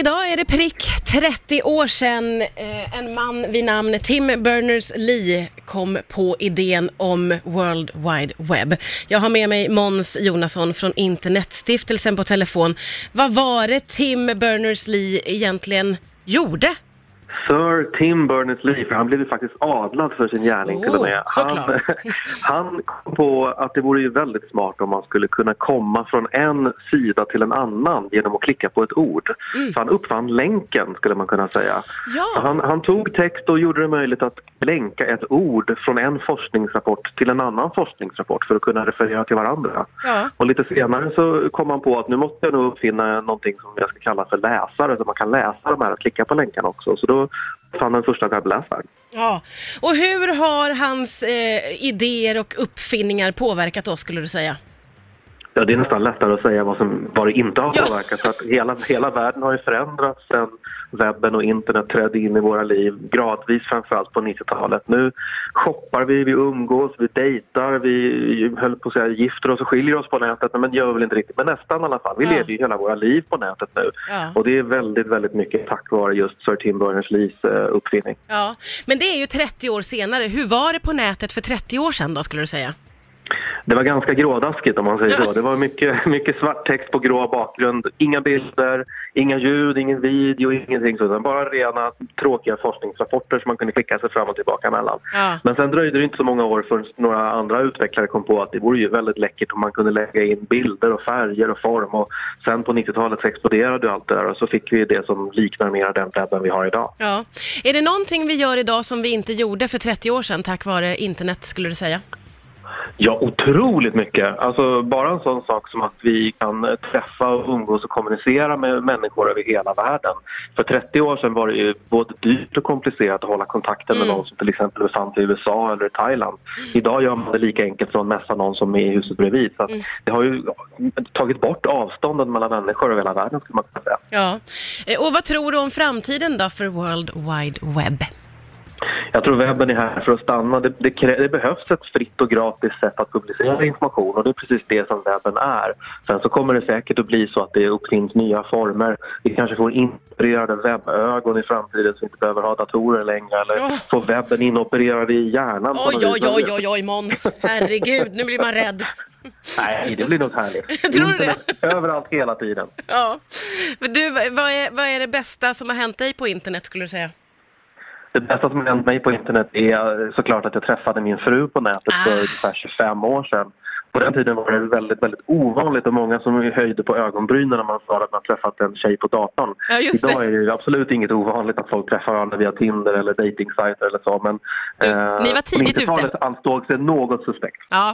Idag är det prick 30 år sedan eh, en man vid namn Tim Berners-Lee kom på idén om World Wide Web. Jag har med mig Måns Jonasson från Internetstiftelsen på telefon. Vad var det Tim Berners-Lee egentligen gjorde? Sir Tim Berners-Lee, för han blev ju faktiskt adlad för sin gärning Oh, till och med. Han, han kom på att det vore ju väldigt smart om man skulle kunna komma från en sida till en annan genom att klicka på ett ord. Så han uppfann länken skulle man kunna säga. Mm. Ja. Han, han tog text och gjorde det möjligt att länka ett ord från en forskningsrapport till en annan forskningsrapport för att kunna referera till varandra. Ja. Och lite senare så kom han på att nu måste jag nog uppfinna någonting som jag ska kalla för läsare så man kan läsa de här och klicka på länkarna också. Så då fann den första webbläsaren. ja. Och hur har hans eh, idéer och uppfinningar påverkat oss skulle du säga? Ja, det är nästan lättare att säga vad, som, vad det inte har Ja. påverkat. För att hela, hela världen har ju förändrats sen webben och internet trädde in i våra liv gradvis framförallt på 90-talet. Nu shoppar vi, vi umgås, vi dejtar, vi höll på att säga gifter oss och skiljer oss på nätet. Men gör väl inte riktigt, men nästan i alla fall. Vi Ja. lever ju hela våra liv på nätet nu. Ja. Och det är väldigt, väldigt mycket tack vare just Sir Tim Berners-Lees eh, uppfinning. Ja, men det är ju 30 år senare. Hur var det på nätet för 30 år sedan då skulle du säga? Det var ganska grådaskigt om man säger så. Det var mycket, mycket svart text på grå bakgrund. Inga bilder, inga ljud, ingen video, ingenting sådant. Bara rena tråkiga forskningsrapporter som man kunde klicka sig fram och tillbaka mellan. Ja. Men sen dröjde det inte så många år förrän några andra utvecklare kom på att det vore ju väldigt läckert om man kunde lägga in bilder och färger och form. Och sen på 90-talet så exploderade allt det där och så fick vi det som liknar mer den webben vi har idag. Ja. Är det någonting vi gör idag som vi inte gjorde för 30 år sedan tack vare internet skulle du säga? Ja, otroligt mycket. Alltså bara en sån sak som att vi kan träffa och umgås och kommunicera med människor över hela världen. För 30 år sedan var det ju både dyrt och komplicerat att hålla kontakten med Mm. någon som till exempel befann sig i USA eller i Thailand. Idag gör man det lika enkelt som att messa någon som är i huset bredvid. Så att det har ju tagit bort avstånden mellan människor över hela världen skulle man kunna säga. Ja. Eh, Och vad tror du om framtiden då för World Wide Web? Jag tror webben är här för att stanna. Det, det, det behövs ett fritt och gratis sätt att publicera information och det är precis det som webben är. Sen så kommer det säkert att bli så att det uppfinns nya former. Vi kanske får integrerade webbögon i framtiden så vi inte behöver ha datorer längre eller Ja. få webben inopererad i hjärnan. Oj, oj, oj, oj, oj, Måns. Herregud, nu blir man rädd. Nej, det blir något härligt. Tror du Internet överallt hela tiden. Ja. Men Du, vad är, vad är det bästa som har hänt dig på internet skulle du säga? Det bästa som hänt mig på internet är såklart att jag träffade min fru på nätet för Ah. ungefär 25 år sedan. På den tiden var det väldigt, väldigt ovanligt och många som höjde på ögonbrynen när man sa att man träffat en tjej på datorn. Ja, Idag är det absolut inget ovanligt att folk träffar varandra via Tinder eller datingsajter eller så. Men, Du, eh, ni var tidigt på 90-talet ute. ansågs det något suspekt. Ja,